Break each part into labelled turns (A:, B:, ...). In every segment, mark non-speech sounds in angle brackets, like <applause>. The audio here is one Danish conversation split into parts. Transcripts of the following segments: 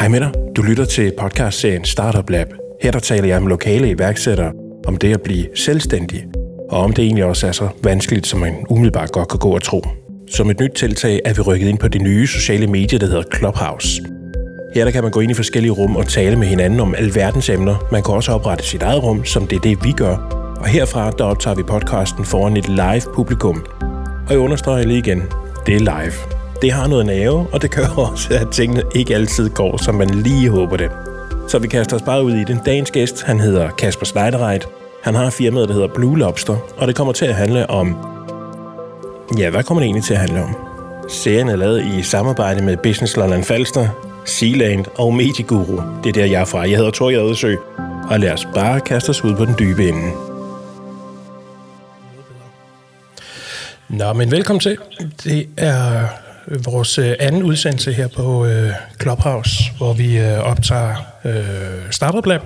A: Hej med dig. Du lytter til podcastserien Startup Lab. Her der taler jeg med lokale iværksættere om det at blive selvstændig, og om det egentlig også er så vanskeligt, som man umiddelbart godt kan gå og tro. Som et nyt tiltag er vi rykket ind på det nye sociale medie, der hedder Clubhouse. Her der kan man gå ind i forskellige rum og tale med hinanden om alverdens emner. Man kan også oprette sit eget rum, som det er det, vi gør. Og herfra der optager vi podcasten foran et live publikum. Og jeg understreger lige igen, det er live. Det har noget nerve, og det gør <laughs> også, at tingene ikke altid går, som man lige håber det. Så vi kaster os bare ud i den. Dagens gæst, han hedder Kasper Schneiderreit. Han har firmaet, der hedder Blue Lobster, og det kommer til at handle om... Ja, hvad kommer det egentlig til at handle om? Serien er lavet i samarbejde med Business Lolland Falster, Sealand og Medieguru. Det er der, jeg er fra. Jeg hedder Tor Jadesø, og lad os bare kaste os ud på den dybe ende. Nå, men velkommen til. Det er vores øh, anden udsendelse her på øh, Clubhouse, hvor vi øh, optager øh, Startup Lab.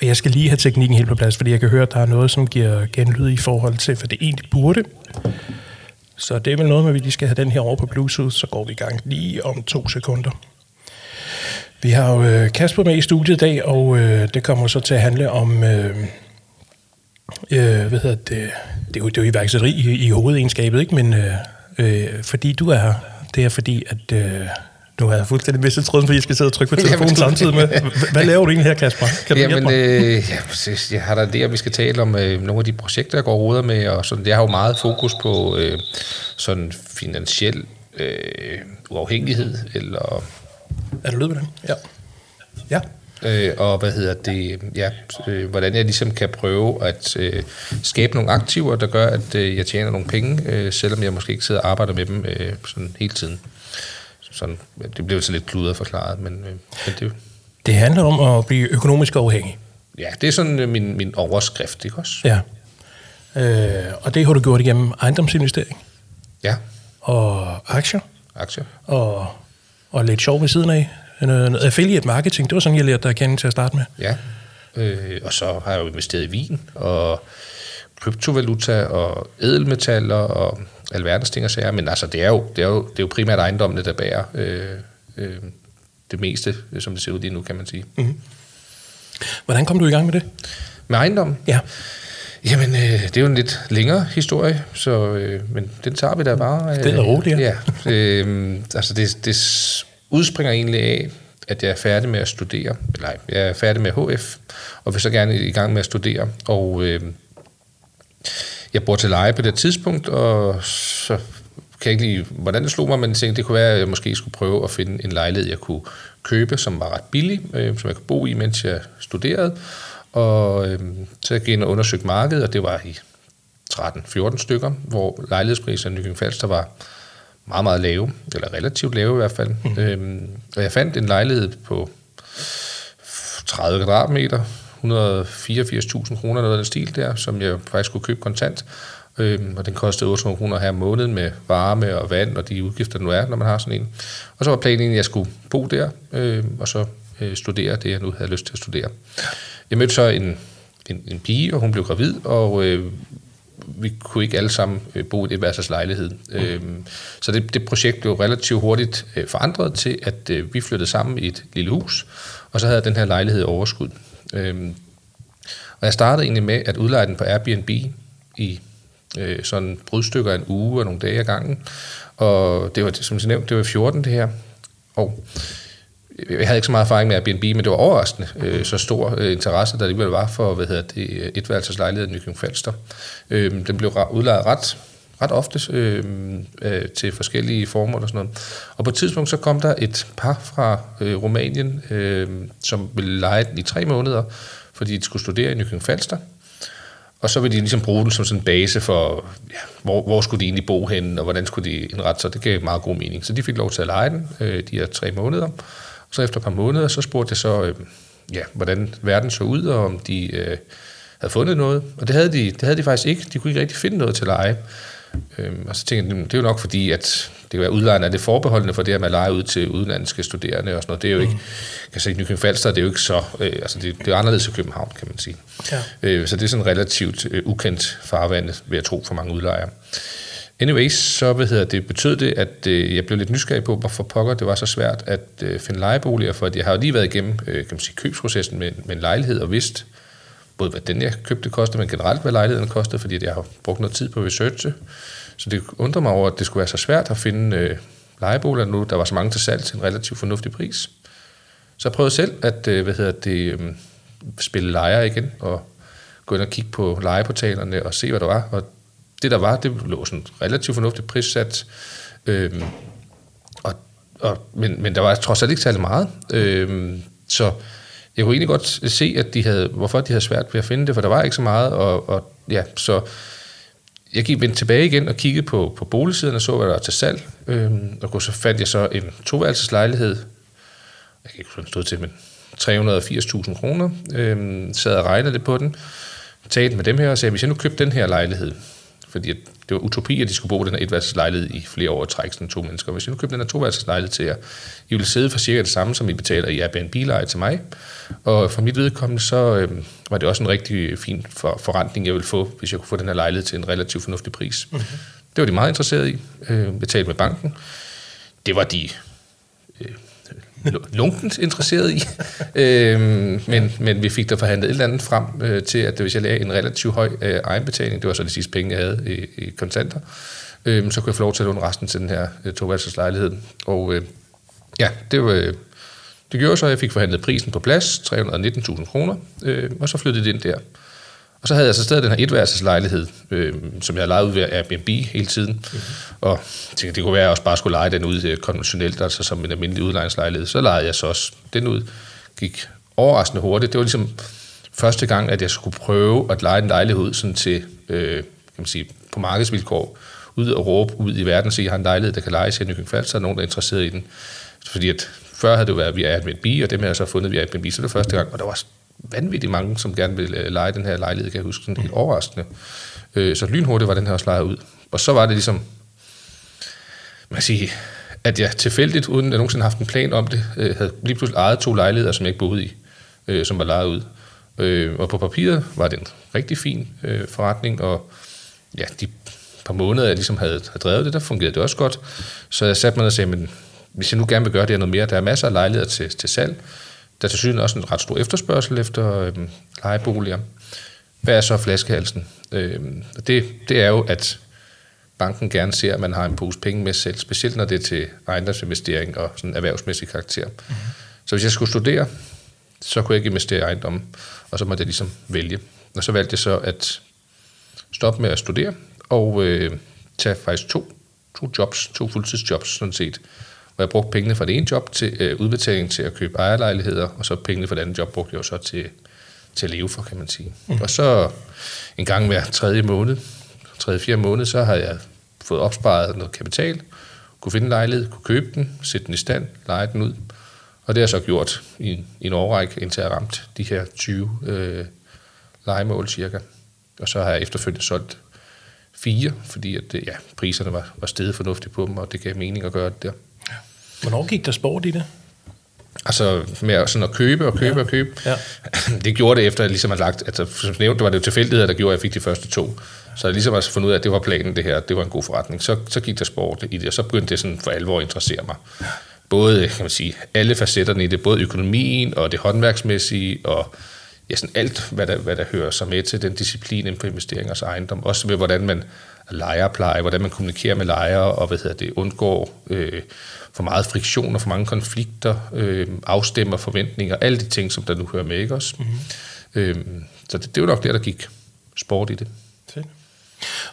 A: Og jeg skal lige have teknikken helt på plads, fordi jeg kan høre, at der er noget, som giver genlyd i forhold til, for det egentlig burde. Så det er vel noget med, at vi lige skal have den her over på Bluetooth, så går vi i gang lige om to sekunder. Vi har jo øh, Kasper med i studiet i dag, og øh, det kommer så til at handle om... Øh, øh, hvad hedder det? Det er jo, det er jo iværksætteri i, i hovedegenskabet, ikke? Men øh, øh, fordi du er her, det er fordi, at... Øh, nu har jeg fuldstændig mistet tråden, fordi jeg skal sidde og trykke på <laughs> telefonen samtidig med. Hvad laver du egentlig her, Kasper?
B: Kan du Jamen, mig? Øh, ja, præcis. Jeg har da det, at vi skal tale om øh, nogle af de projekter, jeg går ruder med, og sådan, jeg har jo meget fokus på øh, sådan finansiel øh, uafhængighed, eller...
A: Er du lød med den? Ja. Ja.
B: Øh, og hvad hedder det, ja, øh, hvordan jeg ligesom kan prøve at øh, skabe nogle aktiver, der gør, at øh, jeg tjener nogle penge, øh, selvom jeg måske ikke sidder og arbejder med dem øh, sådan hele tiden. Sådan, det blev så lidt kludret forklaret, men, øh, men det
A: Det handler om at blive økonomisk afhængig.
B: Ja, det er sådan øh, min, min overskrift, ikke også?
A: Ja. Øh, og det har du gjort igennem ejendomsinvestering?
B: Ja.
A: Og aktier?
B: Aktier.
A: Og, og lidt sjov ved siden af? Noget, noget affiliate marketing, det var sådan, jeg lærte dig at kende til at starte med.
B: Ja, øh, og så har jeg jo investeret i vin, og kryptovaluta, og edelmetaller, og alverdens ting og sager, men altså, det er jo, det er jo, det er jo primært ejendommene, der bærer øh, øh, det meste, som det ser ud lige nu, kan man sige. Mm-hmm.
A: Hvordan kom du i gang med det?
B: Med ejendom?
A: Ja.
B: Jamen, øh, det er jo en lidt længere historie, så, øh, men den tager vi da bare.
A: Øh, det er roligt,
B: ja. ja øh, altså, det, det udspringer egentlig af, at jeg er færdig med at studere, eller jeg er færdig med HF, og vil så gerne i gang med at studere, og øh, jeg bor til leje på det tidspunkt, og så kan jeg ikke lige, hvordan det slog mig, men jeg tænkte, det kunne være, at jeg måske skulle prøve at finde en lejlighed, jeg kunne købe, som var ret billig, øh, som jeg kunne bo i, mens jeg studerede. Og øh, så jeg gik ind og undersøgte markedet, og det var i 13-14 stykker, hvor lejlighedspriserne i Nykøbing Falster var meget, meget lave, eller relativt lave i hvert fald. Mm. Øhm, og jeg fandt en lejlighed på 30 kvadratmeter, 184.000 kroner, noget af den stil der, som jeg faktisk kunne købe kontant. Øhm, og den kostede 800 kroner her måneden med varme og vand og de udgifter, der nu er, når man har sådan en. Og så var planen, at jeg skulle bo der, øhm, og så øh, studere det, jeg nu havde lyst til at studere. Jeg mødte så en, en, en pige, og hun blev gravid, og øh, vi kunne ikke alle sammen øh, bo i det værelses lejlighed. Mm. Øhm, så det, det projekt blev relativt hurtigt øh, forandret til, at øh, vi flyttede sammen i et lille hus, og så havde den her lejlighed overskud. Øhm, og jeg startede egentlig med at udleje den på Airbnb i øh, sådan brudstykker en uge og nogle dage ad gangen. Og det var, som jeg nævnte, det var 14 det her. Og Øh, jeg havde ikke så meget erfaring med Airbnb, men det var overraskende øh, så stor øh, interesse, der alligevel var for hvad hedder det, øh, et lejlighed i Nykøbing Falster. Øh, den blev udlejet ret, ret ofte øh, øh, til forskellige former og sådan noget. Og på et tidspunkt så kom der et par fra øh, Rumænien, øh, som ville lege den i tre måneder, fordi de skulle studere i Nykøbing Falster. Og så ville de ligesom bruge den som sådan en base for, ja, hvor, hvor skulle de egentlig bo henne, og hvordan skulle de indrette sig. Det gav meget god mening. Så de fik lov til at lege den øh, de her tre måneder. Så efter et par måneder, så spurgte jeg så, øh, ja, hvordan verden så ud, og om de øh, havde fundet noget. Og det havde, de, det havde de faktisk ikke. De kunne ikke rigtig finde noget til leje. Øhm, og så tænkte jeg, det er jo nok fordi, at det kan være udlejerne, er det forbeholdende for det, at man leger ud til udenlandske studerende og sådan noget. Det er jo ikke, mm. kan sige, Nykøbing Falster, det er jo ikke så, øh, altså det, det er anderledes i København, kan man sige. Ja. Øh, så det er sådan relativt øh, ukendt farvand, ved at tro for mange udlejere. Anyways, så hvad hedder det, betød det, at øh, jeg blev lidt nysgerrig på, hvorfor pokker det var så svært at øh, finde lejeboliger, for jeg har jo lige været igennem øh, kan man sige, købsprocessen med, med en lejlighed og vidst, både hvad den jeg købte kostede, men generelt hvad lejligheden kostede, fordi jeg har brugt noget tid på research. Så det undrer mig over, at det skulle være så svært at finde øh, lejeboliger nu, der var så mange til salg til en relativt fornuftig pris. Så jeg prøvede selv at øh, hvad hedder det, øh, spille lejer igen, og gå ind og kigge på lejeportalerne og se, hvad der var. Og det, der var, det lå sådan relativt fornuftigt prissat. Øhm, og, og, men, men der var trods alt ikke særlig meget. Øhm, så jeg kunne egentlig godt se, at de havde, hvorfor de havde svært ved at finde det, for der var ikke så meget. Og, og ja, så jeg gik vendt tilbage igen og kiggede på, på boligsiden og så, hvad der var til salg. Øhm, og så fandt jeg så en toværelseslejlighed. Jeg kan ikke huske, stod til, men 380.000 kroner. Øhm, sad og regnede lidt på den. Talte med dem her og sagde, hvis jeg nu købte den her lejlighed, fordi det var utopi, at de skulle bo i den her etværelseslejlighed i flere år i træk, sådan to mennesker. Hvis jeg nu købte den her toværelseslejlighed til jer, I ville sidde for cirka det samme, som I betaler i Airbnb-leje til mig. Og for mit vedkommende, så øh, var det også en rigtig fin for, forretning, jeg ville få, hvis jeg kunne få den her lejlighed til en relativt fornuftig pris. Mm-hmm. Det var de meget interesserede i. Øh, talte med banken. Det var de øh, lunkent interesseret i. <laughs> øhm, men, men vi fik der forhandlet et eller andet frem øh, til, at hvis jeg lagde en relativt høj øh, egenbetaling, det var så de sidste penge, jeg havde i, i kontanter, øh, så kunne jeg få lov til at låne resten til den her øh, toværelseslejlighed. Og øh, ja, det var... Øh, det gjorde så, at jeg fik forhandlet prisen på plads, 319.000 kroner, øh, og så flyttede det ind der. Og så havde jeg så stadig den her etværelseslejlighed, øh, som jeg lejet ud ved Airbnb hele tiden. Mm-hmm. Og tænkte, det kunne være, at jeg også bare skulle lege den ud øh, konventionelt, altså som en almindelig udlejningslejlighed. Så lejede jeg så også den ud. Gik overraskende hurtigt. Det var ligesom første gang, at jeg skulle prøve at lege en lejlighed sådan til, øh, kan man sige, på markedsvilkår. Ud og råbe ud i verden, så jeg har en lejlighed, der kan lejes i Nykøbing Falster, så er nogen, der er interesseret i den. Fordi at før havde det jo været via Airbnb, og dem har jeg så fundet via Airbnb, så det var første gang, og der var vanvittigt mange, som gerne vil øh, lege den her lejlighed, kan jeg huske, sådan helt overraskende. Øh, så lynhurtigt var den her også lejet ud. Og så var det ligesom, man siger, at jeg tilfældigt, uden at jeg nogensinde haft en plan om det, øh, havde lige pludselig ejet to lejligheder, som jeg ikke boede i, øh, som var lejet ud. Øh, og på papiret var det en rigtig fin øh, forretning, og ja, de par måneder, jeg ligesom havde, havde drevet det, der fungerede det også godt. Så jeg satte mig og sagde, men hvis jeg nu gerne vil gøre det her noget mere, der er masser af lejligheder til, til salg, der er til syden også en ret stor efterspørgsel efter øh, lejeboliger. Hvad er så flaskehalsen? Øh, det, det er jo, at banken gerne ser, at man har en pose penge med selv, specielt når det er til ejendomsinvestering og sådan erhvervsmæssig karakter. Mm-hmm. Så hvis jeg skulle studere, så kunne jeg ikke investere i ejendom, og så måtte jeg ligesom vælge. Og så valgte jeg så at stoppe med at studere, og øh, tage faktisk to, to jobs, to fuldtidsjobs sådan set, hvor jeg brugte pengene fra det ene job til øh, udbetaling til at købe ejerlejligheder, og så pengene fra det andet job brugte jeg jo så til, til at leve for, kan man sige. Mm. Og så en gang hver tredje måned, tredje, fjerde måned, så har jeg fået opsparet noget kapital, kunne finde en lejlighed, kunne købe den, sætte den i stand, lege den ud. Og det har jeg så gjort i, i en årrække, indtil jeg ramt de her 20 øh, legemål cirka. Og så har jeg efterfølgende solgt fire, fordi at, ja, priserne var, var steget fornuftigt på dem, og det gav mening at gøre det der.
A: Hvornår gik der sport i det?
B: Altså med sådan at købe og købe ja. og købe. Ja. <laughs> Det gjorde det efter, at jeg ligesom har lagt, altså som nævnt, det var det jo tilfældigheder, der gjorde, at jeg fik de første to. Så jeg ligesom har fundet ud af, at det var planen det her, det var en god forretning. Så, så gik der sport i det, og så begyndte det sådan for alvor at interessere mig. Både, kan man sige, alle facetterne i det, både økonomien og det håndværksmæssige, og ja, sådan alt, hvad der, hvad der hører sig med til den disciplin inden for investeringers ejendom. Også med, hvordan man lejerpleje, hvordan man kommunikerer med lejere, og hvad hedder det, undgår øh, for meget friktion og for mange konflikter, øh, afstemmer forventninger, alle de ting, som der nu hører med, ikke også? Mm-hmm. Øh, så det, det var nok der, der gik sport i det. Fedt.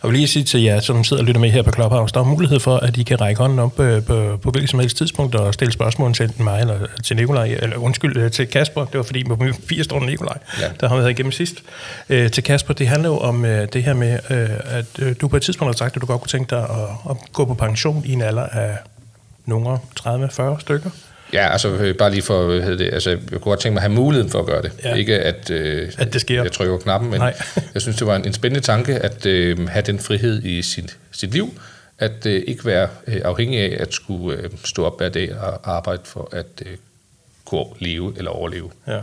A: Og vil lige sige til jer, som sidder og lytter med her på Clubhouse, der er mulighed for, at I kan række hånden op øh, på, på hvilket som helst tidspunkt og stille spørgsmål til mig eller til Nikolaj, eller undskyld, øh, til Kasper. Det var fordi, på min 80 står Nikolaj, ja. der har været igennem sidst. Øh, til Kasper, det handler jo om øh, det her med, øh, at øh, du på et tidspunkt har sagt, at du godt kunne tænke dig at, at gå på pension i en alder af nogle 30-40 stykker.
B: Ja, altså øh, bare lige for, hvad hedder det, altså jeg kunne godt tænke mig at have muligheden for at gøre det. Ja. Ikke at, øh,
A: at det sker.
B: jeg trykker knappen, men Nej. <laughs> jeg synes, det var en, en spændende tanke at øh, have den frihed i sit, sit liv, at øh, ikke være øh, afhængig af at skulle øh, stå op hver dag og arbejde for at øh, kunne leve eller overleve.
A: Ja.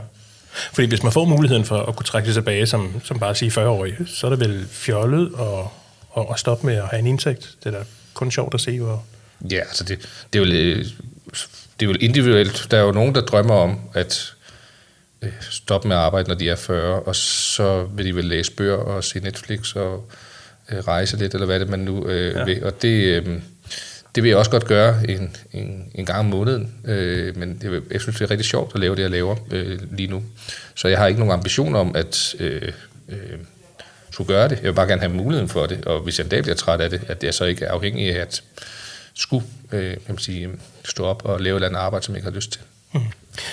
A: Fordi hvis man får muligheden for at kunne trække det tilbage som, som bare sige 40-årig, så er det vel fjollet og at, at stoppe med at have en indtægt? Det er da kun sjovt at se, hvor...
B: Ja, altså det, det, er jo, øh, det er jo individuelt. Der er jo nogen, der drømmer om at øh, stoppe med at arbejde, når de er 40, og så vil de vel læse bøger og se Netflix og øh, rejse lidt, eller hvad det man nu øh, ja. vil. Og det, øh, det vil jeg også godt gøre en, en, en gang om måneden, øh, men jeg, jeg synes, det er rigtig sjovt at lave det, jeg laver øh, lige nu. Så jeg har ikke nogen ambition om at øh, øh, skulle gøre det. Jeg vil bare gerne have muligheden for det, og hvis jeg en dag bliver træt af det, at jeg så ikke er afhængig af at skulle øh, kan man sige, stå op og lave et eller andet arbejde, som jeg ikke har lyst til. Mm.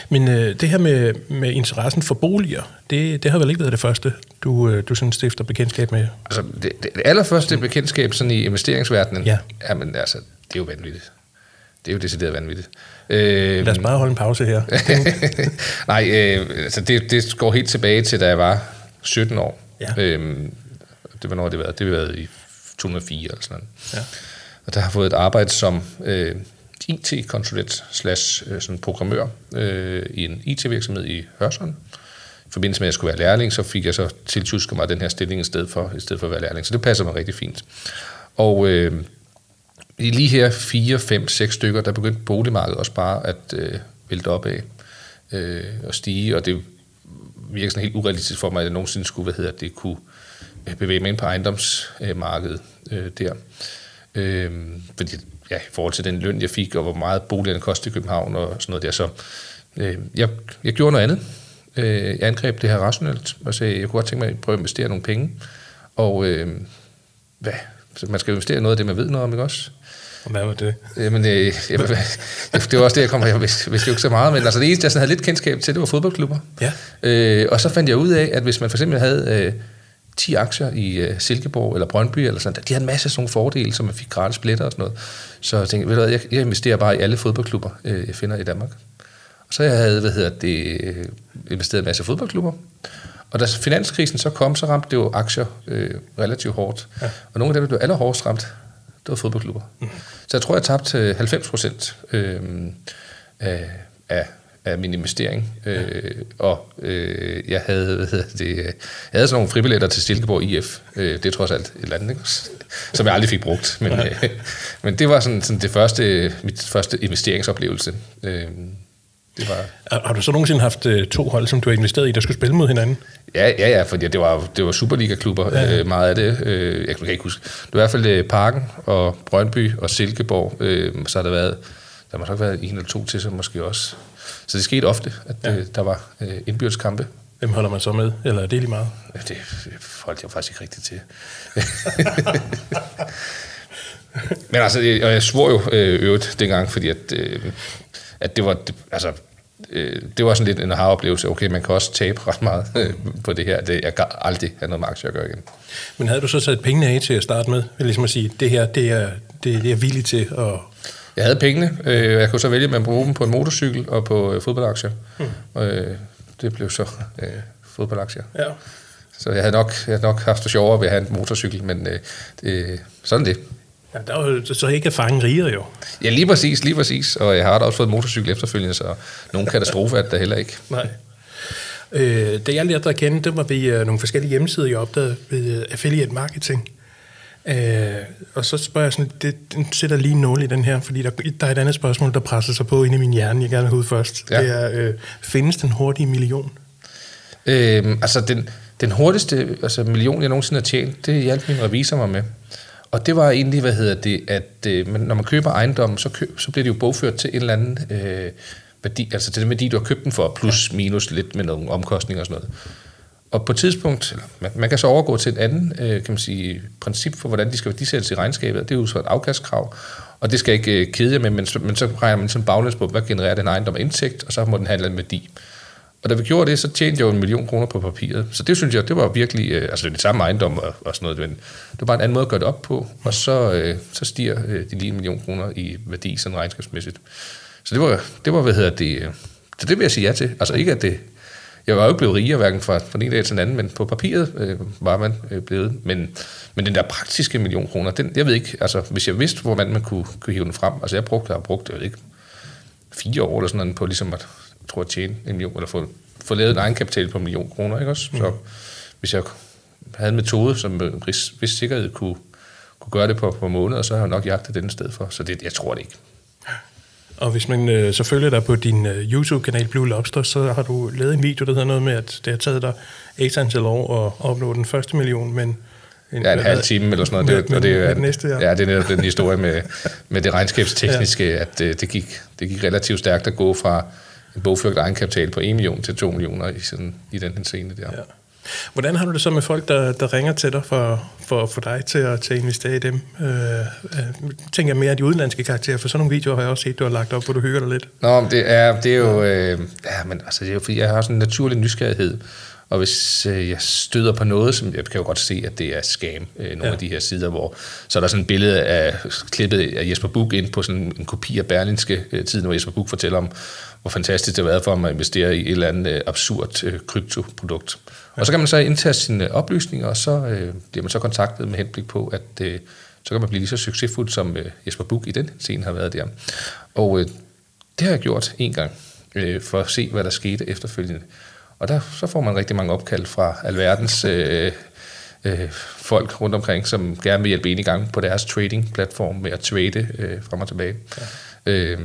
A: Men øh, det her med, med interessen for boliger, det, det har vel ikke været det første, du, øh, du sådan stifter bekendtskab med?
B: Altså, det, det allerførste bekendtskab sådan i investeringsverdenen, ja. jamen, altså, det er jo vanvittigt. Det er jo decideret vanvittigt.
A: Øh, Lad os bare holde en pause her. <laughs>
B: Nej, øh, altså det, det går helt tilbage til, da jeg var 17 år. Ja. Øh, det var når det var. Det var i 2004 eller sådan noget. Ja. Og der har fået et arbejde som øh, IT-konsulent slash øh, sådan programmør øh, i en IT-virksomhed i Hørsholm. I forbindelse med, at jeg skulle være lærling, så fik jeg så tiltusket mig den her stilling i stedet for, i stedet for at være lærling. Så det passer mig rigtig fint. Og øh, i lige her 4, 5, 6 stykker, der begyndte boligmarkedet også bare at øh, vælte op af øh, og stige, og det virker sådan helt urealistisk for mig, at jeg nogensinde skulle, hvad hedder det, kunne øh, bevæge mig ind på ejendomsmarkedet øh, der. Øh, fordi ja, i forhold til den løn, jeg fik, og hvor meget boligerne kostede i København og sådan noget der. Så øh, jeg, jeg gjorde noget andet. Øh, jeg angreb det her rationelt, og sagde, jeg kunne godt tænke mig at prøve at investere nogle penge. Og øh, hvad? Så man skal investere noget af det, man ved noget om, ikke også?
A: Og hvad var det?
B: Jamen, øh, jeg, det var også det, jeg kom Jeg vidste, vidste jo ikke så meget, men altså det eneste, jeg sådan havde lidt kendskab til, det var fodboldklubber. Ja. Øh, og så fandt jeg ud af, at hvis man for eksempel havde øh, 10 aktier i uh, Silkeborg eller Brøndby, eller sådan, de havde en masse sådan nogle fordele, som man fik gratis billetter og sådan noget. Så jeg tænkte, ved du hvad, jeg, jeg investerer bare i alle fodboldklubber, uh, jeg finder i Danmark. Og så jeg havde, hvad hedder det, øh, investeret en masse fodboldklubber. Og da finanskrisen så kom, så ramte det jo aktier øh, relativt hårdt. Ja. Og nogle af dem, der blev allerhårdest ramt, det var fodboldklubber. Mm. Så jeg tror, jeg tabte 90 procent øh, af, af af min investering. Øh, og øh, jeg havde, hvad hedder det, jeg havde sådan nogle fribilletter til Silkeborg IF. Øh, det er trods alt et eller andet, ikke? som jeg aldrig fik brugt. Men, øh, men det var sådan, sådan det første, mit første investeringsoplevelse. Øh,
A: det var... Har du så nogensinde haft øh, to hold, som du har investeret i, der skulle spille mod hinanden?
B: Ja, ja, ja fordi det var, det var Superliga-klubber, ja. øh, meget af det. Øh, jeg kan ikke huske. Det var i hvert fald øh, Parken og Brøndby og Silkeborg. Øh, så har der været, der må nok været en eller to til, så måske også så det skete ofte, at ja. øh, der var øh, indbyrdskampe.
A: Hvem holder man så med, eller er det lige meget?
B: Det holdt jeg faktisk ikke rigtigt til. <laughs> Men altså, og jeg svor jo øh, øvrigt dengang, fordi at, øh, at det var, det, altså, øh, det var sådan lidt en aha-oplevelse. Okay, man kan også tabe ret meget øh, på det her. Det, jeg kan aldrig have noget med aktier at gøre igen.
A: Men havde du så sat pengene af til at starte med? Ligesom at sige, det her, det er, det, det er villig til at
B: jeg havde pengene. Øh, jeg kunne så vælge, at man bruge dem på en motorcykel og på øh, fodboldaktier. Mm. Øh, det blev så øh, fodboldaktier. Ja. Så jeg havde, nok, jeg havde nok haft det sjovere ved at have en motorcykel, men øh, det, sådan det.
A: Ja, der er jo så ikke fange riger jo.
B: Ja, lige præcis, lige præcis. Og jeg har da også fået en motorcykel efterfølgende, så nogen katastrofe er det heller ikke.
A: Nej. Øh, det jeg lærte dig at kende, det var ved uh, nogle forskellige hjemmesider, jeg opdagede ved uh, affiliate marketing. Øh, og så spørger jeg sådan, det, den sætter lige en i den her, fordi der, der er et andet spørgsmål, der presser sig på inde i min hjerne, jeg gerne vil have ud først. Ja. Det er, øh, findes den hurtige million?
B: Øh, altså den, den hurtigste altså million, jeg nogensinde har tjent, det hjalp min revisor mig med. Og det var egentlig, hvad hedder det, at øh, når man køber ejendommen, så, køb, så bliver det jo bogført til en eller anden øh, værdi, altså til den værdi, du har købt den for, plus minus lidt med nogle omkostninger og sådan noget. Og på et tidspunkt, eller man, man kan så overgå til et andet øh, kan man sige, princip for, hvordan de skal værdisættes i regnskabet, det er jo så et afkastkrav, og det skal ikke øh, kede jer med, men, men så regner man sådan baglæns på, hvad genererer den ejendom indtægt, og så må den handle en værdi. Og da vi gjorde det, så tjente jeg jo en million kroner på papiret. Så det synes jeg, det var virkelig, øh, altså det er det samme ejendom og, og sådan noget, men det var bare en anden måde at gøre det op på, og så, øh, så stiger øh, de lige en million kroner i værdi sådan regnskabsmæssigt. Så det var, det var hvad hedder det, øh, så det vil jeg sige ja til. Altså ikke, at det jeg var jo ikke blevet rigere, hverken fra, fra den ene dag til den anden, men på papiret øh, var man øh, blevet. Men, men den der praktiske million kroner, den, jeg ved ikke, altså hvis jeg vidste, hvor man, kunne, kunne hive den frem, altså jeg brugte, jeg har brugt, jeg ved ikke, fire år eller sådan noget på ligesom at, jeg tror, at tjene en million, eller få, få lavet en egenkapital på en million kroner, ikke også? Mm. Så hvis jeg havde en metode, som med vis sikkerhed kunne kunne gøre det på, på måneder, så har jeg nok jagtet den sted for. Så det, jeg tror det ikke.
A: Og hvis man øh, så følger dig på din øh, YouTube-kanal Blue Lobster, så har du lavet en video, der hedder noget med, at det har taget dig et antal år at opnå den første million, men...
B: En, ja, en halv time eller sådan noget.
A: Med,
B: det, og det,
A: med, med næste, ja.
B: ja. det er netop den historie med, <laughs> med det regnskabstekniske, ja. at det, det, gik, det gik relativt stærkt at gå fra en bogført egenkapital på 1 million til 2 millioner i, sådan, i den scene der. Ja.
A: Hvordan har du det så med folk, der, der ringer til dig for, for, for dig til at, til at investere i dem? Øh, øh, tænker jeg mere af de udenlandske karakterer, for sådan nogle videoer har jeg også set, du har lagt op, hvor du hygger dig lidt.
B: Nå, det er, det er jo... Øh, ja, men altså, det er jo, fordi jeg har sådan en naturlig nysgerrighed. Og hvis øh, jeg støder på noget, som jeg kan jo godt se, at det er scam, øh, nogle ja. af de her sider, hvor så er der sådan et billede af klippet af Jesper Buch ind på sådan en kopi af Berlinske øh, tiden, hvor Jesper Buch fortæller om, hvor fantastisk det har været for ham at investere i et eller andet øh, absurd øh, kryptoprodukt. Og så kan man så indtaste sine oplysninger, og så øh, bliver man så kontaktet med henblik på, at øh, så kan man blive lige så succesfuld, som øh, Jesper Buch i den scene har været der. Og øh, det har jeg gjort en gang, øh, for at se, hvad der skete efterfølgende. Og der, så får man rigtig mange opkald fra alverdens øh, øh, folk rundt omkring, som gerne vil hjælpe en i gang på deres trading-platform med at trade øh, frem og tilbage. Ja. Øh,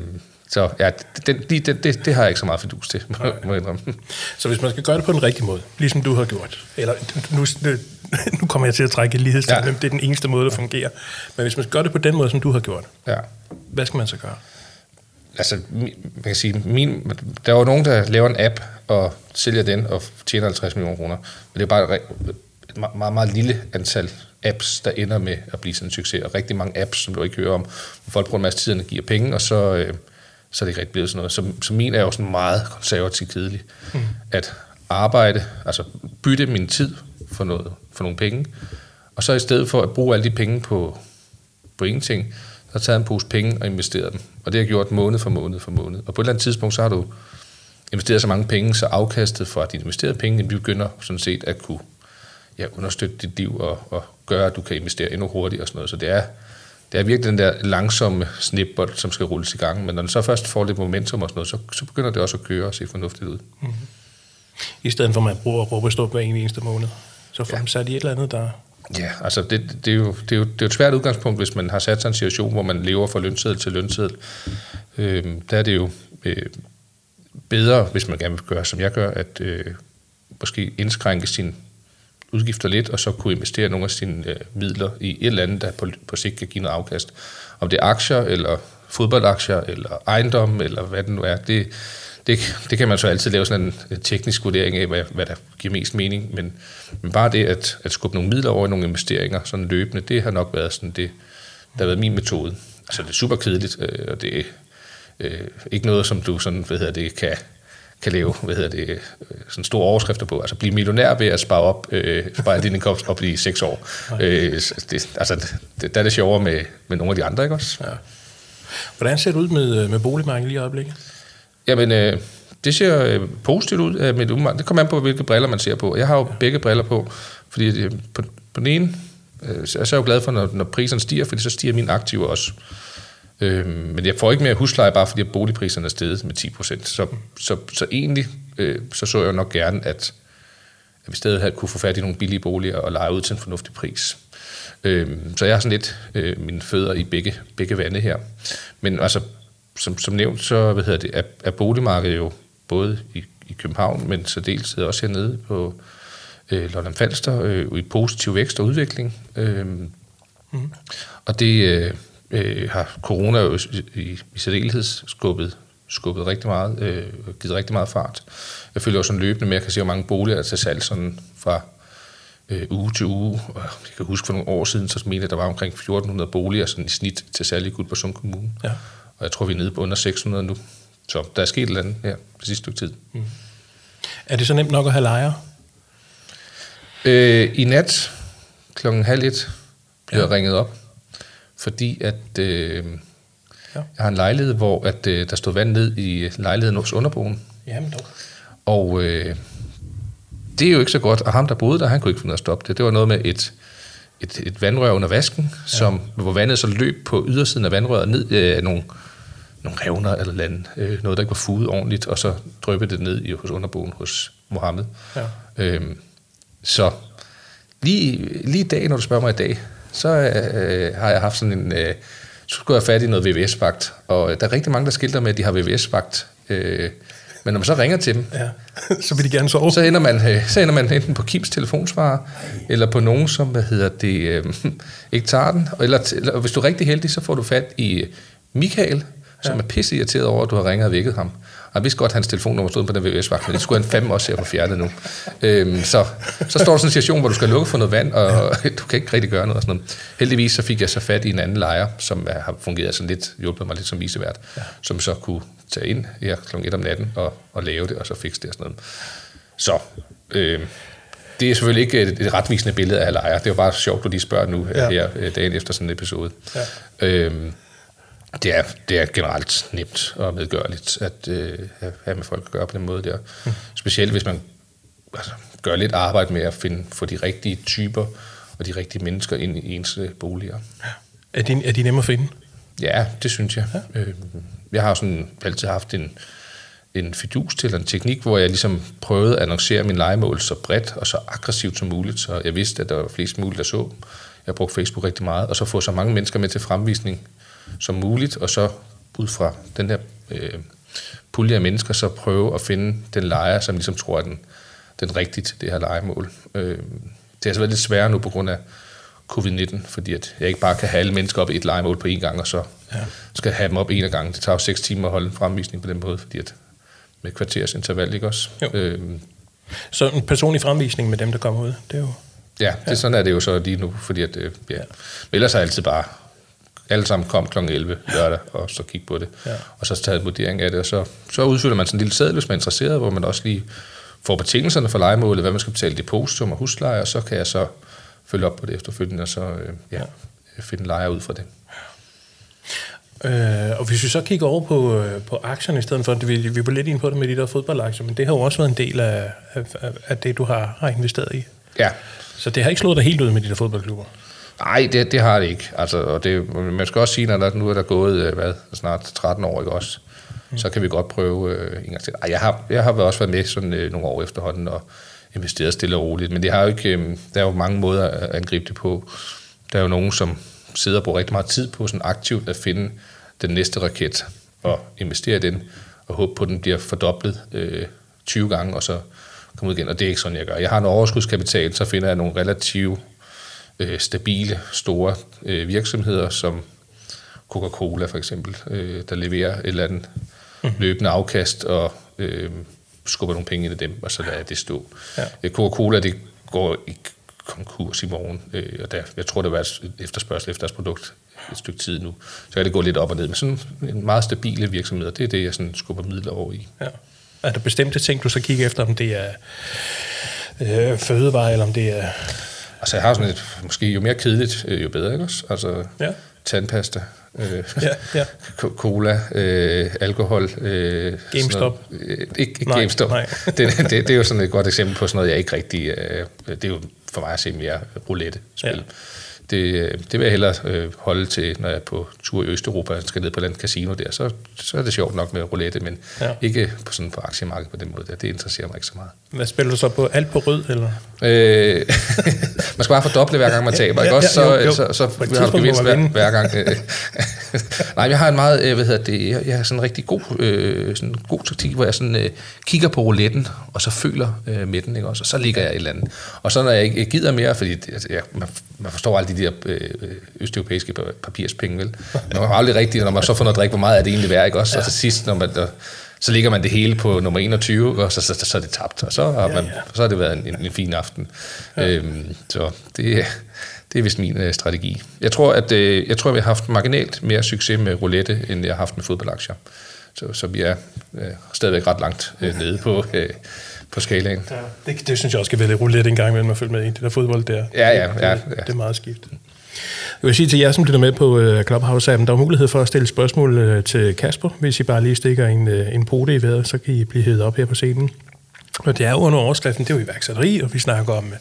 B: så ja, det, det, det, det, det har jeg ikke så meget fidus til, må jeg
A: Så hvis man skal gøre det på den rigtige måde, ligesom du har gjort, eller nu, nu kommer jeg til at trække lighedstegn, ja. det er den eneste måde, der fungerer, men hvis man skal gøre det på den måde, som du har gjort,
B: ja.
A: hvad skal man så gøre?
B: Altså, man kan sige, min, der er jo nogen, der laver en app og sælger den og tjener 50 millioner kroner, men det er bare et meget, meget, meget lille antal apps, der ender med at blive sådan en succes, og rigtig mange apps, som du ikke hører om, hvor folk bruger en masse tid og giver penge, og så, øh, så er det ikke rigtig blevet sådan noget. Så, så min er jo sådan meget konservativt kedelig. Mm. At arbejde, altså bytte min tid for, noget, for nogle penge, og så i stedet for at bruge alle de penge på, på ingenting, så har jeg taget en pose penge og investeret dem. Og det har jeg gjort måned for måned for måned. Og på et eller andet tidspunkt, så har du investeret så mange penge, så afkastet fra dine investerede penge, begynder sådan set at kunne ja, understøtte dit liv og, og gøre, at du kan investere endnu hurtigere og sådan noget. Så det er, det er virkelig den der langsomme snipbold, som skal rulles i gang. Men når den så først får lidt momentum og sådan noget, så, så begynder det også at køre og se fornuftigt ud. Mm-hmm.
A: I stedet for at man bruger råbe stå hver eneste måned, så får ja. man sat i et eller andet, der...
B: Ja, altså det, det, er jo, det, er jo, det er jo et svært udgangspunkt, hvis man har sat sig en situation, hvor man lever fra lønseddel til lønseddel. Øhm, der er det jo øh, bedre, hvis man gerne vil gøre, som jeg gør, at øh, måske indskrænke sin udgifter lidt, og så kunne investere nogle af sine øh, midler i et eller andet, der på, på sigt kan give noget afkast. Om det er aktier, eller fodboldaktier, eller ejendom, eller hvad det nu er, det, det, det kan man så altid lave sådan en øh, teknisk vurdering af, hvad, hvad der giver mest mening, men, men bare det at, at skubbe nogle midler over i nogle investeringer, sådan løbende, det har nok været sådan det, der har været min metode. Altså det er super kedeligt, øh, og det er øh, ikke noget, som du sådan, hvad hedder det, kan, kan leve, hvad hedder det, øh, sådan store overskrifter på. Altså blive millionær ved at spare op, øh, spare din indkomst op i seks år. Øh, det, altså, det, der er det sjovere med, med nogle af de andre, ikke også? Ja.
A: Hvordan ser det ud med, med boligmarkedet lige i øjeblikket?
B: Jamen, øh, det ser øh, positivt ud af mit umiddelbart. Det kommer an på, hvilke briller man ser på. Jeg har jo ja. begge briller på, fordi det, på, på den ene, øh, så er jeg jo glad for, når, når priserne stiger, fordi så stiger mine aktiver også. Øh, men jeg får ikke mere husleje, bare fordi boligpriserne er steget med 10 procent. Så, så, så egentlig øh, så så jeg nok gerne, at, at vi stadig havde kunne få fat i nogle billige boliger og lege ud til en fornuftig pris. Øh, så jeg har sådan lidt øh, mine fødder i begge, begge vande her. Men altså, som, som nævnt, så hvad hedder det, er, er boligmarkedet jo både i, i København, men så dels også hernede på øh, Lolland Falster øh, i positiv vækst og udvikling. Øh, mm. Og det, øh, øh, har corona jo i, i særdeleshed skubbet, skubbet rigtig meget, øh, givet rigtig meget fart. Jeg følger jo sådan løbende med, jeg kan se, hvor mange boliger til salg sådan fra øh, uge til uge. Og jeg kan huske for nogle år siden, så mente jeg, at der var omkring 1400 boliger sådan i snit til salg i Guldborgsund Kommune. Ja. Og jeg tror, vi er nede på under 600 nu. Så der er sket et eller andet her det sidste stykke tid. Mm.
A: Er det så nemt nok at have lejre?
B: Øh, I nat klokken halv et bliver ja. ringet op fordi at øh, ja. jeg har en lejlighed, hvor at, øh, der stod vand ned i lejligheden hos underboen.
A: Jamen dog.
B: Og øh, det er jo ikke så godt, og ham, der boede der, han kunne ikke finde ud af at stoppe det. Det var noget med et, et, et vandrør under vasken, ja. som, hvor vandet så løb på ydersiden af vandrøret ned af øh, nogle, nogle revner eller land, øh, noget, der ikke var fuget ordentligt, og så drøbte det ned i, hos underboen hos Mohammed. Ja. Øhm, så lige, lige i dag, når du spørger mig i dag, så øh, har jeg haft sådan en... Øh, så skulle jeg fat i noget VVS-vagt, og der er rigtig mange, der skilter med, at de har VVS-vagt. Øh, men når man så ringer til dem,
A: ja. <laughs> så vil de gerne sove.
B: Så ender man, øh, så ender man enten på Kims telefonsvarer, eller på nogen, som hvad hedder det, øh, <laughs> ikke tager den. Eller, eller hvis du er rigtig heldig, så får du fat i Michael, som ja. er pisse irriteret over, at du har ringet og vækket ham. Jeg vidste godt, at hans telefonnummer stod på den VVS-vagt, men det skulle han fandme også se at få fjernet nu. Øhm, så, så står der sådan en situation, hvor du skal lukke for noget vand, og ja. <laughs> du kan ikke rigtig gøre noget. Og sådan noget. Heldigvis så fik jeg så fat i en anden lejer, som har fungeret sådan lidt, hjulpet mig lidt som visevært, ja. som så kunne tage ind her kl. 1 om natten og, og lave det, og så fikse det og sådan noget. Så øh, det er selvfølgelig ikke et, et retvisende billede af lejer. Det er jo bare sjovt, at du lige spørger nu ja. her øh, dagen efter sådan en episode. Ja. Øh, det er, det er generelt nemt og medgørligt at øh, have med folk at gøre på den måde der. Mm. Specielt hvis man altså, gør lidt arbejde med at finde, få de rigtige typer og de rigtige mennesker ind i ens øh, boliger.
A: Er, de, er de nemme at finde?
B: Ja, det synes jeg. Ja. Øh, jeg har sådan altid haft en, en fidus til en teknik, hvor jeg ligesom prøvede at annoncere min legemål så bredt og så aggressivt som muligt, så jeg vidste, at der var flest muligt, der så. Jeg brugte Facebook rigtig meget, og så få så mange mennesker med til fremvisning som muligt, og så ud fra den der øh, pulje af mennesker, så prøve at finde den lejer, som ligesom tror er den, den rigtige til det her legemål. Øh, det er altså været lidt sværere nu på grund af covid-19, fordi at jeg ikke bare kan have alle mennesker op i et legemål på én gang, og så ja. skal have dem op en af gangen. Det tager jo seks timer at holde en fremvisning på den måde, fordi at med kvarters interval, ikke også? Jo. Øhm,
A: så en personlig fremvisning med dem, der kommer ud, det er jo...
B: Ja, det, ja. sådan er det jo så lige nu, fordi at, øh, ja. ellers er jeg altid bare alle sammen kom kl. 11 lørdag, og så kigge på det. Ja. Og så taget en vurdering af det, og så, så udfylder man sådan en lille sædel, hvis man er interesseret, hvor man også lige får betingelserne for legemålet, hvad man skal betale depositum og husleje, og så kan jeg så følge op på det efterfølgende, og så øh, ja, finde lejer ud fra det.
A: Øh, og hvis vi så kigger over på, øh, på aktierne i stedet for, vi, vi var lidt ind på det med de der fodboldaktier, men det har jo også været en del af, af, af det, du har, har investeret i.
B: Ja.
A: Så det har ikke slået dig helt ud med de der fodboldklubber?
B: Nej, det, det har det ikke. Altså, og det, man skal også sige, når der nu er der gået øh, hvad, snart 13 år, ikke også? Mm. Så kan vi godt prøve øh, en gang til. Ej, jeg har, jeg har også været med sådan øh, nogle år efterhånden og investeret stille og roligt, men det har jo ikke, øh, der er jo mange måder at angribe det på. Der er jo nogen, som sidder og bruger rigtig meget tid på sådan aktivt at finde den næste raket og investere i den, og håbe på, at den bliver fordoblet øh, 20 gange, og så komme ud igen. Og det er ikke sådan, jeg gør. Jeg har en overskudskapital, så finder jeg nogle relativt øh, stabile, store øh, virksomheder, som Coca-Cola for eksempel, øh, der leverer et eller andet mm-hmm. løbende afkast og øh, skubber nogle penge ind i dem, og så lader det stå. Ja. Øh, Coca-Cola, det går i konkurs i morgen, øh, og der, jeg tror, det var efterspørgsel efter deres produkt et stykke tid nu. Så kan det gå lidt op og ned, men sådan en meget stabile virksomhed, det er det, jeg sådan skubber midler over i. Ja.
A: Er der bestemte ting, du så kigger efter, om det er øh, fødevare, eller om det er
B: Altså, jeg har sådan et, måske jo mere kedeligt, øh, jo bedre, ikke også? Altså, ja. tandpasta, øh, ja, ja. cola, øh, alkohol. Øh,
A: GameStop?
B: Noget, øh, ikke ikke nej, GameStop. Nej. <laughs> det, det, det er jo sådan et godt eksempel på sådan noget, jeg ikke rigtig... Øh, det er jo for mig at se mere roulette-spil. Ja det, det vil jeg hellere øh, holde til, når jeg er på tur i Østeuropa og skal ned på den casino der. Så, så er det sjovt nok med roulette, men ja. ikke på, sådan på aktiemarkedet på den måde der. Det interesserer mig ikke så meget.
A: Hvad spiller du så på? Alt på rød, eller?
B: Øh, <laughs> man skal bare fordoble hver gang man taber, ja, ikke også? Så, jo, jo. så, så, så har du gevinst hver, hver gang. Øh. <laughs> Nej, jeg har en meget, øh, hvad hedder det, jeg, jeg har sådan en rigtig god, øh, sådan en god taktik, hvor jeg sådan øh, kigger på rouletten, og så føler øh, med den, ikke også? Og så ligger jeg et eller andet. Og så når jeg ikke gider mere, fordi det, jeg, man, man forstår aldrig de der øh, østeuropæiske papirspenge, vel? Man har aldrig rigtigt, når man så får noget at drikke, hvor meget er det egentlig værd, ikke også? Og til sidst, når man, så ligger man det hele på nummer 21, og så, så, så, så er det tabt, og så har, man, ja, ja. så har det været en, en, en fin aften. Ja. Øhm, så det, det er vist min øh, strategi. Jeg tror, at øh, jeg tror, at vi har haft marginalt mere succes med roulette, end jeg har haft med fodboldaktier. Så, så vi er øh, stadigvæk ret langt øh, nede på, øh, på skalaen. Ja,
A: det, det synes jeg også skal være lidt roulette en gang imellem at følge med i. Det der fodbold der.
B: Ja, ja, ja, ja.
A: Det, det er meget skift. Jeg vil sige til jer, som lytter med på uh, Clubhouse-appen, der er mulighed for at stille spørgsmål uh, til Kasper. Hvis I bare lige stikker en, uh, en pote i vejret, så kan I blive hævet op her på scenen. Og det er jo under overskriften, det er jo iværksætteri, og vi snakker om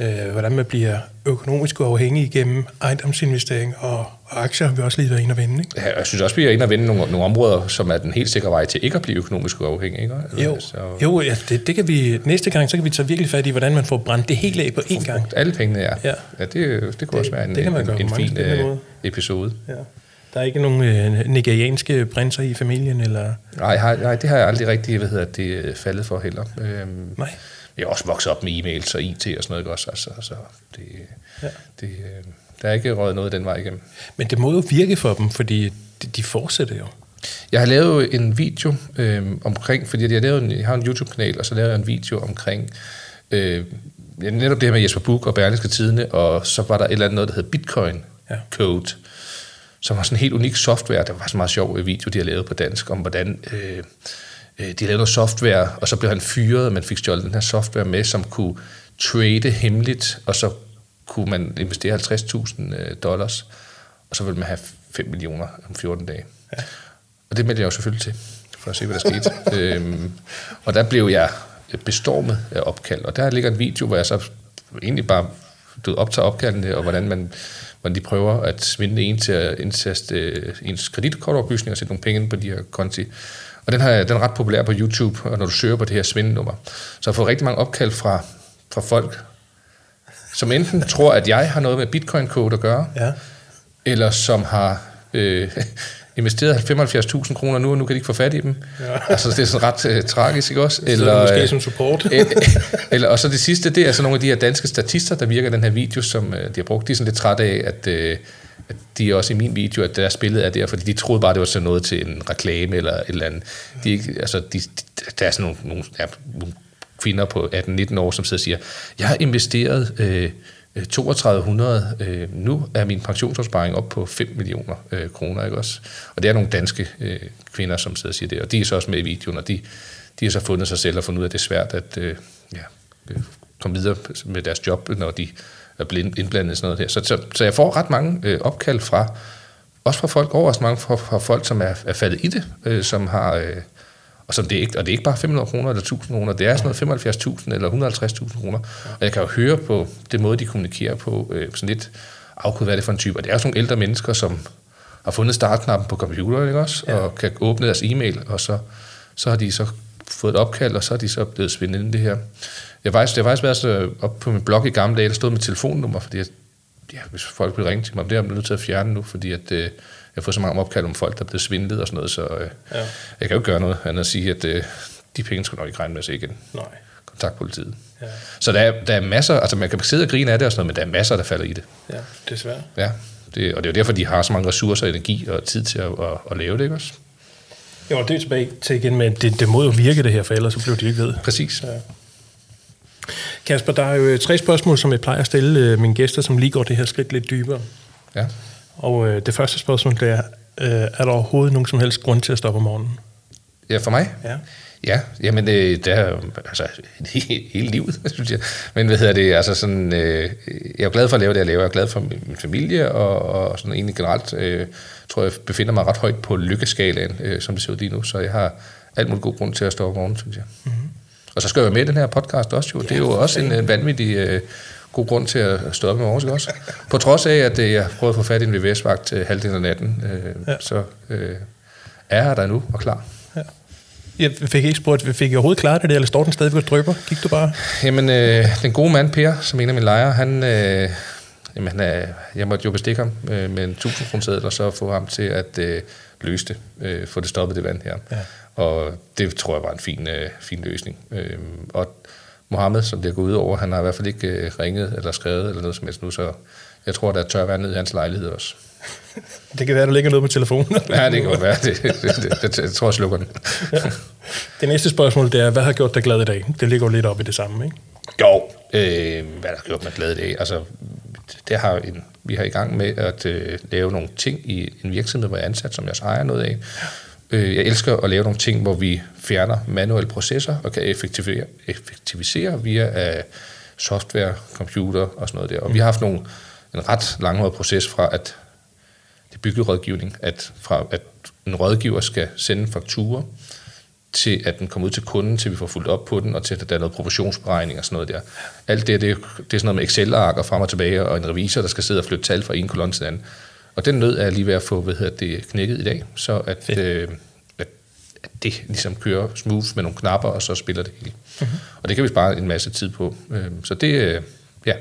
A: øh, hvordan man bliver økonomisk uafhængig igennem ejendomsinvestering og, og aktier, har vi også lige været inde og vende. Ikke?
B: Ja, jeg synes også, vi er inde og vende nogle, nogle områder, som er den helt sikre vej til ikke at blive økonomisk uafhængig. Ikke? Altså,
A: jo, jo ja, det, det kan vi, næste gang, så kan vi tage virkelig fat i, hvordan man får brændt det hele af på én gang.
B: Alle pengene, ja. ja. ja det, det kunne det, også være en, det kan man en, en fin øh, episode. Ja.
A: Der er ikke nogen øh, nigerianske prinser i familien? Eller?
B: Nej, har, nej, det har jeg aldrig rigtig hvad hedder det, faldet for heller. Øhm, nej. Jeg er også vokset op med e-mails og IT og sådan noget også. Altså, altså, det, ja. det, øh, der er ikke røget noget den vej igennem.
A: Men det må jo virke for dem, fordi de, fortsætter jo.
B: Jeg har lavet en video øh, omkring, fordi jeg, lavede en, jeg har en YouTube-kanal, og så lavede jeg en video omkring øh, netop det her med Jesper Buch og Berlingske Tidene, og så var der et eller andet noget, der hed Bitcoin ja. Code, som var sådan en helt unik software. Det var så meget sjov video, de har lavet på dansk, om hvordan øh, de lavede noget software, og så blev han fyret, og man fik stjålet den her software med, som kunne trade hemmeligt, og så kunne man investere 50.000 øh, dollars, og så ville man have 5 millioner om 14 dage. Ja. Og det meldte jeg jo selvfølgelig til, for at se, hvad der skete. <laughs> øhm, og der blev jeg bestormet af opkald, og der ligger en video, hvor jeg så egentlig bare du optager opkaldene, og hvordan man hvordan de prøver at svinde en til at indtaste øh, ens kreditkortoplysninger og sætte nogle penge ind på de her konti. Og den, her, den er ret populær på YouTube, og når du søger på det her svindelnummer. Så jeg har fået rigtig mange opkald fra, fra folk, som enten tror, at jeg har noget med Bitcoin-code at gøre, ja. eller som har øh, <laughs> investeret 75.000 kroner nu, og nu kan de ikke få fat i dem. Ja. <laughs> Altså, det er sådan ret uh, tragisk, ikke også?
A: Eller, måske øh, som support. <laughs>
B: eller, og så det sidste, det er så nogle af de her danske statister, der virker den her video, som uh, de har brugt. De er sådan lidt trætte af, at, uh, at de er også i min video, at deres billede er der, fordi de troede bare, det var sådan noget til en reklame eller et eller andet. De, altså, de, der er sådan nogle, nogle, ja, nogle kvinder på 18-19 år, som sidder og siger, jeg har investeret... Øh, 3200, øh, nu er min pensionsopsparing op på 5 millioner øh, kroner, ikke også? Og det er nogle danske øh, kvinder, som sidder og siger det, og de er så også med i videoen, og de, de har så fundet sig selv og fundet ud af, at det er svært at øh, ja, øh, komme videre med deres job, når de er blevet indblandet i sådan noget her. Så, så, så jeg får ret mange øh, opkald fra, også fra folk, overraskende mange fra, fra folk, som er, er faldet i det, øh, som har... Øh, og, så det er ikke, og det er ikke bare 500 kroner eller 1000 kroner, det er sådan noget 75.000 eller 150.000 kroner. Og jeg kan jo høre på det måde, de kommunikerer på, øh, sådan lidt afkodet, hvad er det for en type. Og det er sådan nogle ældre mennesker, som har fundet startknappen på computeren, ikke også? Ja. Og kan åbne deres e-mail, og så, så har de så fået et opkald, og så er de så blevet svindet ind det her. Jeg har faktisk, jeg har faktisk været så op på min blog i gamle dage, der stod med telefonnummer, fordi jeg, ja, hvis folk vil ringe til mig, det er jeg nødt til at fjerne nu, fordi at, øh, jeg får så mange opkald om folk, der er blevet svindlet og sådan noget, så øh, ja. jeg kan jo ikke gøre noget andet at sige, at øh, de penge skal nok ikke regne med sig igen. Nej. Kontakt politiet. Ja. Så der er, der er masser, altså man kan sidde og grine af det og sådan noget, men der er masser, der falder i det.
A: Ja, desværre.
B: Ja, det, og det er jo derfor, de har så mange ressourcer, energi og tid til at, at, at lave det, ikke også?
A: Jo, det er tilbage til igen, men det, det må jo virke det her, for ellers så bliver de ikke ved.
B: Præcis. Ja.
A: Kasper, der er jo tre spørgsmål, som jeg plejer at stille øh, mine gæster, som lige går det her skridt lidt dybere. Ja. Og øh, det første spørgsmål, det er, øh, er der overhovedet nogen som helst grund til at stoppe om morgenen?
B: Ja, for mig? Ja. Ja, jamen øh, det er altså <laughs> hele livet, <laughs> synes jeg. Men hvad hedder det, altså sådan, øh, jeg er glad for at lave det, jeg laver. Jeg er glad for min familie, og, og sådan egentlig generelt, øh, tror jeg, befinder mig ret højt på lykkeskalaen, øh, som det ser ud lige nu. Så jeg har alt muligt god grund til at stå om morgenen, synes jeg. Mm-hmm. Og så skal jeg være med i den her podcast også jo. Ja, det er jo også en, en vanvittig øh, god grund til at stå op i morgen også. På trods af, at øh, jeg prøvede at få fat i en VVS-vagt til halvdelen af natten, øh, ja. så øh, er jeg der nu og klar.
A: Jeg fik ikke spurgt, fik I overhovedet klaret det, eller står den stadigvæk og drøber? Gik du bare?
B: Jamen, øh, den gode mand, Per, som en af mine lejere, han, øh, jamen, han er, jeg måtte jo bestikke ham øh, med en 1000 kroner og så få ham til at øh, løse det, øh, få det stoppet det vand her. Ja. Og det tror jeg var en fin, øh, fin løsning. Øh, og Mohammed, som det er gået ud over, han har i hvert fald ikke øh, ringet eller skrevet eller noget som helst nu, så jeg tror, der er tørvand ned i hans lejlighed også.
A: Det kan være, der ligger noget på telefonen. <laughs>
B: ja, det kan godt være. Det, det, det, det, jeg tror, jeg slukker den. ja.
A: Det næste spørgsmål, det er, hvad har gjort dig glad i dag? Det ligger jo lidt op i det samme, ikke?
B: Jo, øh, hvad har gjort mig glad i dag? Altså, det har en, vi har i gang med at øh, lave nogle ting i en virksomhed, hvor jeg er ansat, som jeg også ejer noget af. Øh, jeg elsker at lave nogle ting, hvor vi fjerner manuelle processer og kan effektivisere, effektivisere via uh, software, computer og sådan noget der. Og vi har haft nogle, en ret langhåret proces fra, at det byggerådgivning, at fra at en rådgiver skal sende fakturer til at den kommer ud til kunden, til vi får fuldt op på den, og til at der er noget proportionsberegning og sådan noget der. Alt det, det, det er sådan noget med Excel-ark og frem og tilbage, og en revisor, der skal sidde og flytte tal fra en kolonne til den anden. Og den nød er lige ved at få hvad hedder det, knækket i dag, så at, øh, at, at det ligesom kører smooth med nogle knapper, og så spiller det hele. Mm-hmm. Og det kan vi spare en masse tid på. Øh, så det, øh, ja,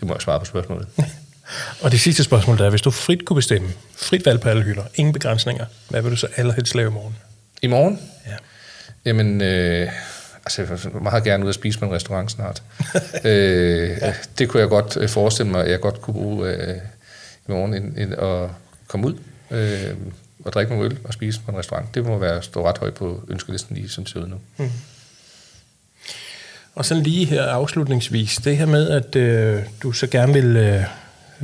B: det må jeg svare på spørgsmålet. <laughs>
A: og det sidste spørgsmål der er, hvis du frit kunne bestemme, frit valg på alle hylder, ingen begrænsninger, hvad vil du så allerhelst lave i morgen?
B: I morgen?
A: Ja.
B: Jamen, øh, altså jeg vil meget gerne ud og spise på en restaurant snart. <laughs> øh, ja. Det kunne jeg godt øh, forestille mig, at jeg godt kunne bruge øh, i morgen ind, ind og komme ud øh, og drikke nogle øl og spise på en restaurant. Det må være stå ret højt på ønskelisten lige som ser ud nu. Mm.
A: Og så lige her afslutningsvis, det her med, at øh, du så gerne vil øh,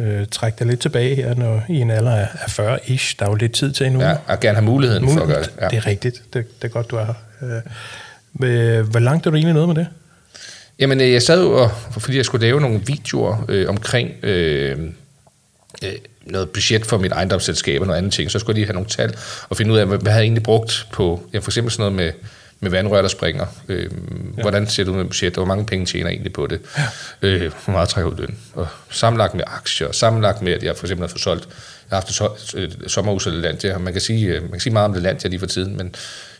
A: øh, trække dig lidt tilbage her, når i en alder af 40-ish. Der er jo lidt tid til endnu.
B: Ja, og gerne have muligheden Mulighed, for at gøre det.
A: Ja. Det er rigtigt. Det, det er godt, du er her. Øh, hvor langt er du egentlig nået med det?
B: Jamen, øh, jeg sad og, fordi jeg skulle lave nogle videoer øh, omkring øh, øh, noget budget for mit ejendomsselskab og noget andet ting, så skulle jeg lige have nogle tal og finde ud af, hvad jeg havde egentlig brugt på, ja, for eksempel sådan noget med med vandrør, der springer. Øh, ja. Hvordan ser det ud med budget? Hvor mange penge tjener jeg egentlig på det? Ja. Øh, hvor meget trækker ud løn? Og sammenlagt med aktier, sammenlagt med, at jeg for eksempel har fået solgt, jeg har haft et sommerhus eller land, ja, man kan sige, øh, man kan sige meget om det land, jeg lige for tiden, men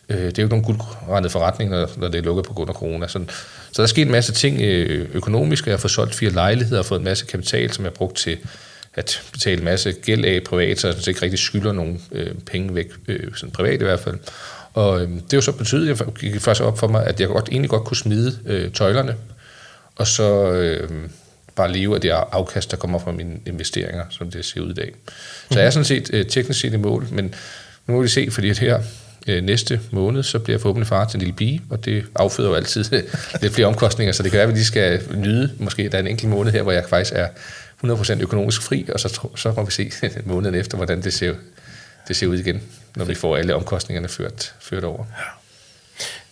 B: øh, det er jo ikke nogen guldrendet forretning, når, når det er lukket på grund af corona. Sådan, så der er sket en masse ting øh, økonomisk, jeg har fået solgt fire lejligheder og fået en masse kapital, som jeg har brugt til at betale en masse gæld af privat, så jeg ikke rigtig skylder nogen øh, penge væk, øh, sådan privat i hvert fald. Og øh, det er jo så betydet, at jeg gik faktisk op for mig, at jeg godt, egentlig godt kunne smide øh, tøjlerne, og så øh, bare leve af det afkast, der kommer fra mine investeringer, som det ser ud i dag. Så jeg er sådan set øh, teknisk set i mål, men nu må vi se, fordi at her øh, næste måned, så bliver jeg forhåbentlig far til en lille pige, og det afføder jo altid <laughs> lidt flere omkostninger, så det kan være, at vi lige skal nyde, måske der er en enkelt måned her, hvor jeg faktisk er 100% økonomisk fri, og så, så må vi se <laughs> måneden efter, hvordan det ser, det ser ud igen når vi får alle omkostningerne ført, ført over. Ja.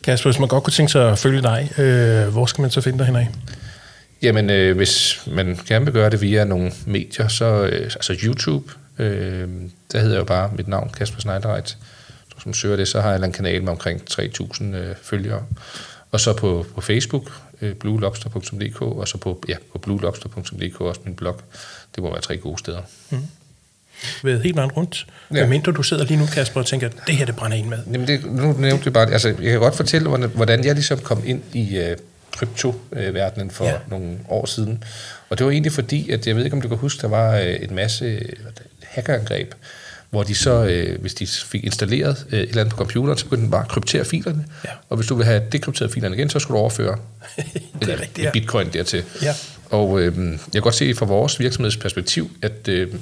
A: Kasper, hvis man godt kunne tænke sig at følge dig, øh, hvor skal man så finde dig henad?
B: Jamen, øh, hvis man gerne vil gøre det via nogle medier, så øh, altså YouTube, øh, der hedder jo bare mit navn, Kasper Schneidereit. Hvis man søger det, så har jeg en kanal med omkring 3.000 øh, følgere. Og så på, på Facebook, øh, bluelobster.dk, og så på, ja, på bluelobster.dk, også min blog. Det må være tre gode steder. Mm
A: været helt vejen rundt. Ja. mindre du sidder lige nu, Kasper, og tænker, det her, det brænder ind med.
B: Jamen, det, nu nævnte vi bare, altså, jeg kan godt fortælle, hvordan jeg ligesom kom ind i uh, kryptoverdenen for ja. nogle år siden. Og det var egentlig fordi, at jeg ved ikke, om du kan huske, der var uh, en masse hackerangreb, hvor de så, øh, hvis de fik installeret øh, et eller andet på computeren, så begyndte den bare at kryptere filerne. Ja. Og hvis du vil have dekrypteret filerne igen, så skulle du overføre <laughs> det er rigtigt, ja. bitcoin dertil. Ja. Og øh, jeg kan godt se fra vores virksomhedsperspektiv, at øh,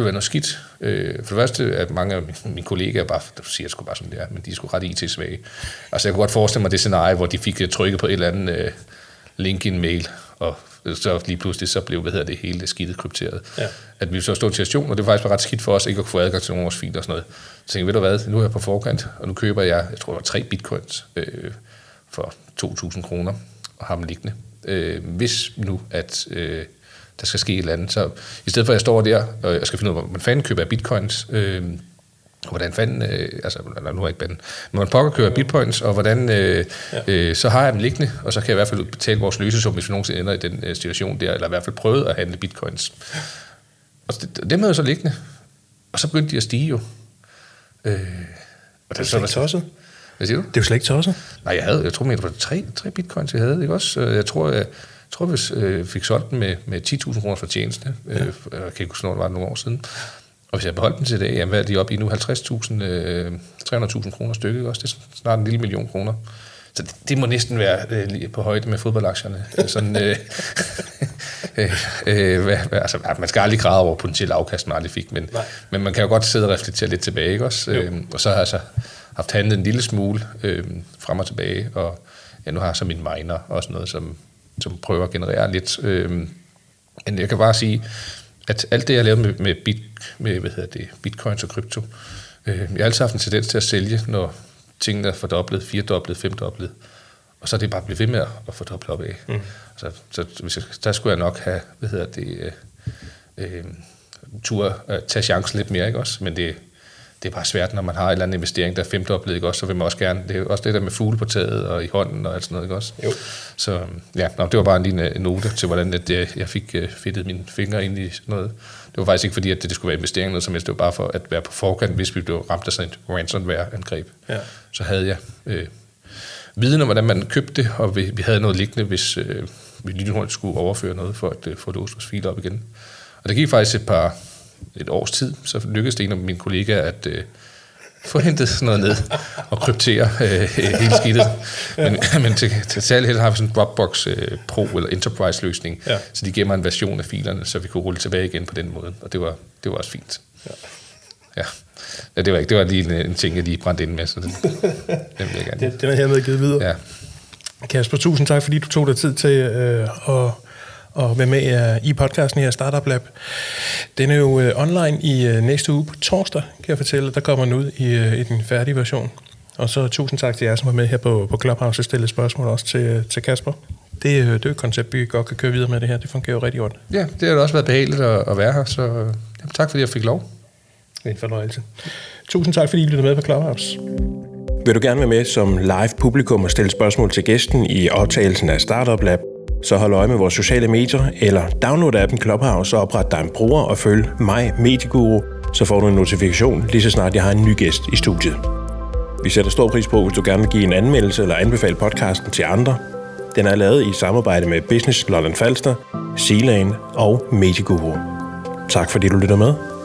B: det være noget skidt. Øh, for det første, at mange af mine kollegaer bare, der siger jeg sgu bare som det er, men de er sgu ret IT-svage. Altså jeg kunne godt forestille mig det scenarie, hvor de fik trykket på et eller andet øh, link i en mail, og så lige pludselig så blev, hvad hedder det, hele skidtet krypteret. Ja. At vi så stod til station, og det var faktisk ret skidt for os, ikke at få adgang til nogle af vores filer og sådan noget. Så tænkte ved du hvad, nu er jeg på forkant, og nu køber jeg, jeg tror det var tre bitcoins øh, for 2.000 kroner, og har dem liggende. Øh, hvis nu, at øh, der skal ske et eller andet. Så i stedet for at jeg står der, og jeg skal finde ud af, hvordan fanden køber jeg bitcoins, øh, og hvordan fanden, øh, altså nu er jeg ikke banden, men hvordan pokker køber bitcoins, og hvordan, øh, ja. øh, så har jeg dem liggende, og så kan jeg i hvert fald betale vores løsesum, hvis vi nogensinde ender i den øh, situation der, eller i hvert fald prøve at handle bitcoins. Og det, dem havde jeg så liggende, og så begyndte de at stige jo.
A: Øh, og det er slet ikke tosset.
B: Hvad siger du?
A: Det er jo slet ikke tosset.
B: Nej, jeg havde, jeg tror, det var tre, tre bitcoins, jeg havde, ikke også? Jeg tror, jeg, jeg tror, vi øh, fik solgt den med, med 10.000 kroner for tjeneste. Ja. Øh, jeg kan ikke huske, når det var nogle år siden. Og hvis jeg beholdt den til i dag, jamen, hvad er de oppe i nu? 50.000, øh, 300.000 kroner stykket også. Det er snart en lille million kroner. Så det, det må næsten være øh, på højde med fodboldaktierne. Sådan, øh, <laughs> øh, øh, hvad, altså, man skal aldrig græde over potentielt afkast, man aldrig fik, men, men man kan jo godt sidde og reflektere lidt tilbage, ikke også? Øh, og så har jeg altså haft handlet en lille smule øh, frem og tilbage, og ja, nu har jeg så min miner og sådan noget, som som prøver at generere lidt. Øh, men jeg kan bare sige, at alt det, jeg lavede med, med, bit, med hvad hedder det, bitcoins og krypto, øh, jeg har altid haft en tendens til at sælge, når tingene er fordoblet, firedoblet, femdoblet. Og så er det bare blevet ved med at fordoble op af. Mm. Så, så hvis jeg, der skulle jeg nok have, hvad hedder det, øh, øh, tur at tage chancen lidt mere, ikke også? Men det, det er bare svært, når man har en eller anden investering, der er femdoblet, ikke også? Så vil man også gerne, det er også det der med fugle på taget og i hånden og alt sådan noget, ikke også?
A: Jo.
B: Så ja, nå, det var bare en lille note til, hvordan at jeg, jeg fik uh, fedtet mine fingre ind i sådan noget. Det var faktisk ikke fordi, at det, det skulle være investering noget som helst, det var bare for at være på forkant, hvis vi blev ramt af sådan et ransomware-angreb.
A: Ja.
B: Så havde jeg øh, viden om, hvordan man købte det, og vi, vi havde noget liggende, hvis øh, vi lige nu skulle overføre noget for at øh, få låst vores fil op igen. Og det gik faktisk et par et års tid, så lykkedes det en af mine kollegaer at øh, få hentet sådan noget ned og kryptere øh, hele skidtet. Men, <laughs> men til, til særlig har vi sådan en Dropbox øh, Pro eller Enterprise løsning,
A: Ja.
B: så de giver mig en version af filerne, så vi kunne rulle tilbage igen på den måde, og det var, det var også fint. Ja. Ja. ja, det var ikke, det var lige en, en ting, jeg lige brændte ind med, så den, den vil jeg gerne. <laughs>
A: Det, den er hermed givet videre.
B: Ja.
A: Kasper, tusind tak, fordi du tog dig tid til øh, at, at være med øh, i podcasten her, Startup Lab. Den er jo øh, online i øh, næste uge på torsdag, kan jeg fortælle. Der kommer den ud i, øh, i den færdige version. Og så tusind tak til jer, som var med her på, på Clubhouse og stillede spørgsmål også til, til Kasper. Det, det er jo et koncept, vi godt kan køre videre med det her. Det fungerer jo rigtig godt.
B: ja, det har da også været behageligt at, at være her, så jamen, tak fordi jeg fik lov.
A: Det er en fornøjelse. Tusind tak, fordi I lyttede med på Clubhouse. Vil du gerne være med som live publikum og stille spørgsmål til gæsten i optagelsen af Startup Lab, så hold øje med vores sociale medier, eller download appen Clubhouse og opret dig en bruger og følg mig, Medieguru, så får du en notifikation lige så snart jeg har en ny gæst i studiet. Vi sætter stor pris på, hvis du gerne vil give en anmeldelse eller anbefale podcasten til andre. Den er lavet i samarbejde med Business Lolland Falster, Sealand og Medieguru. Tak fordi du lytter med.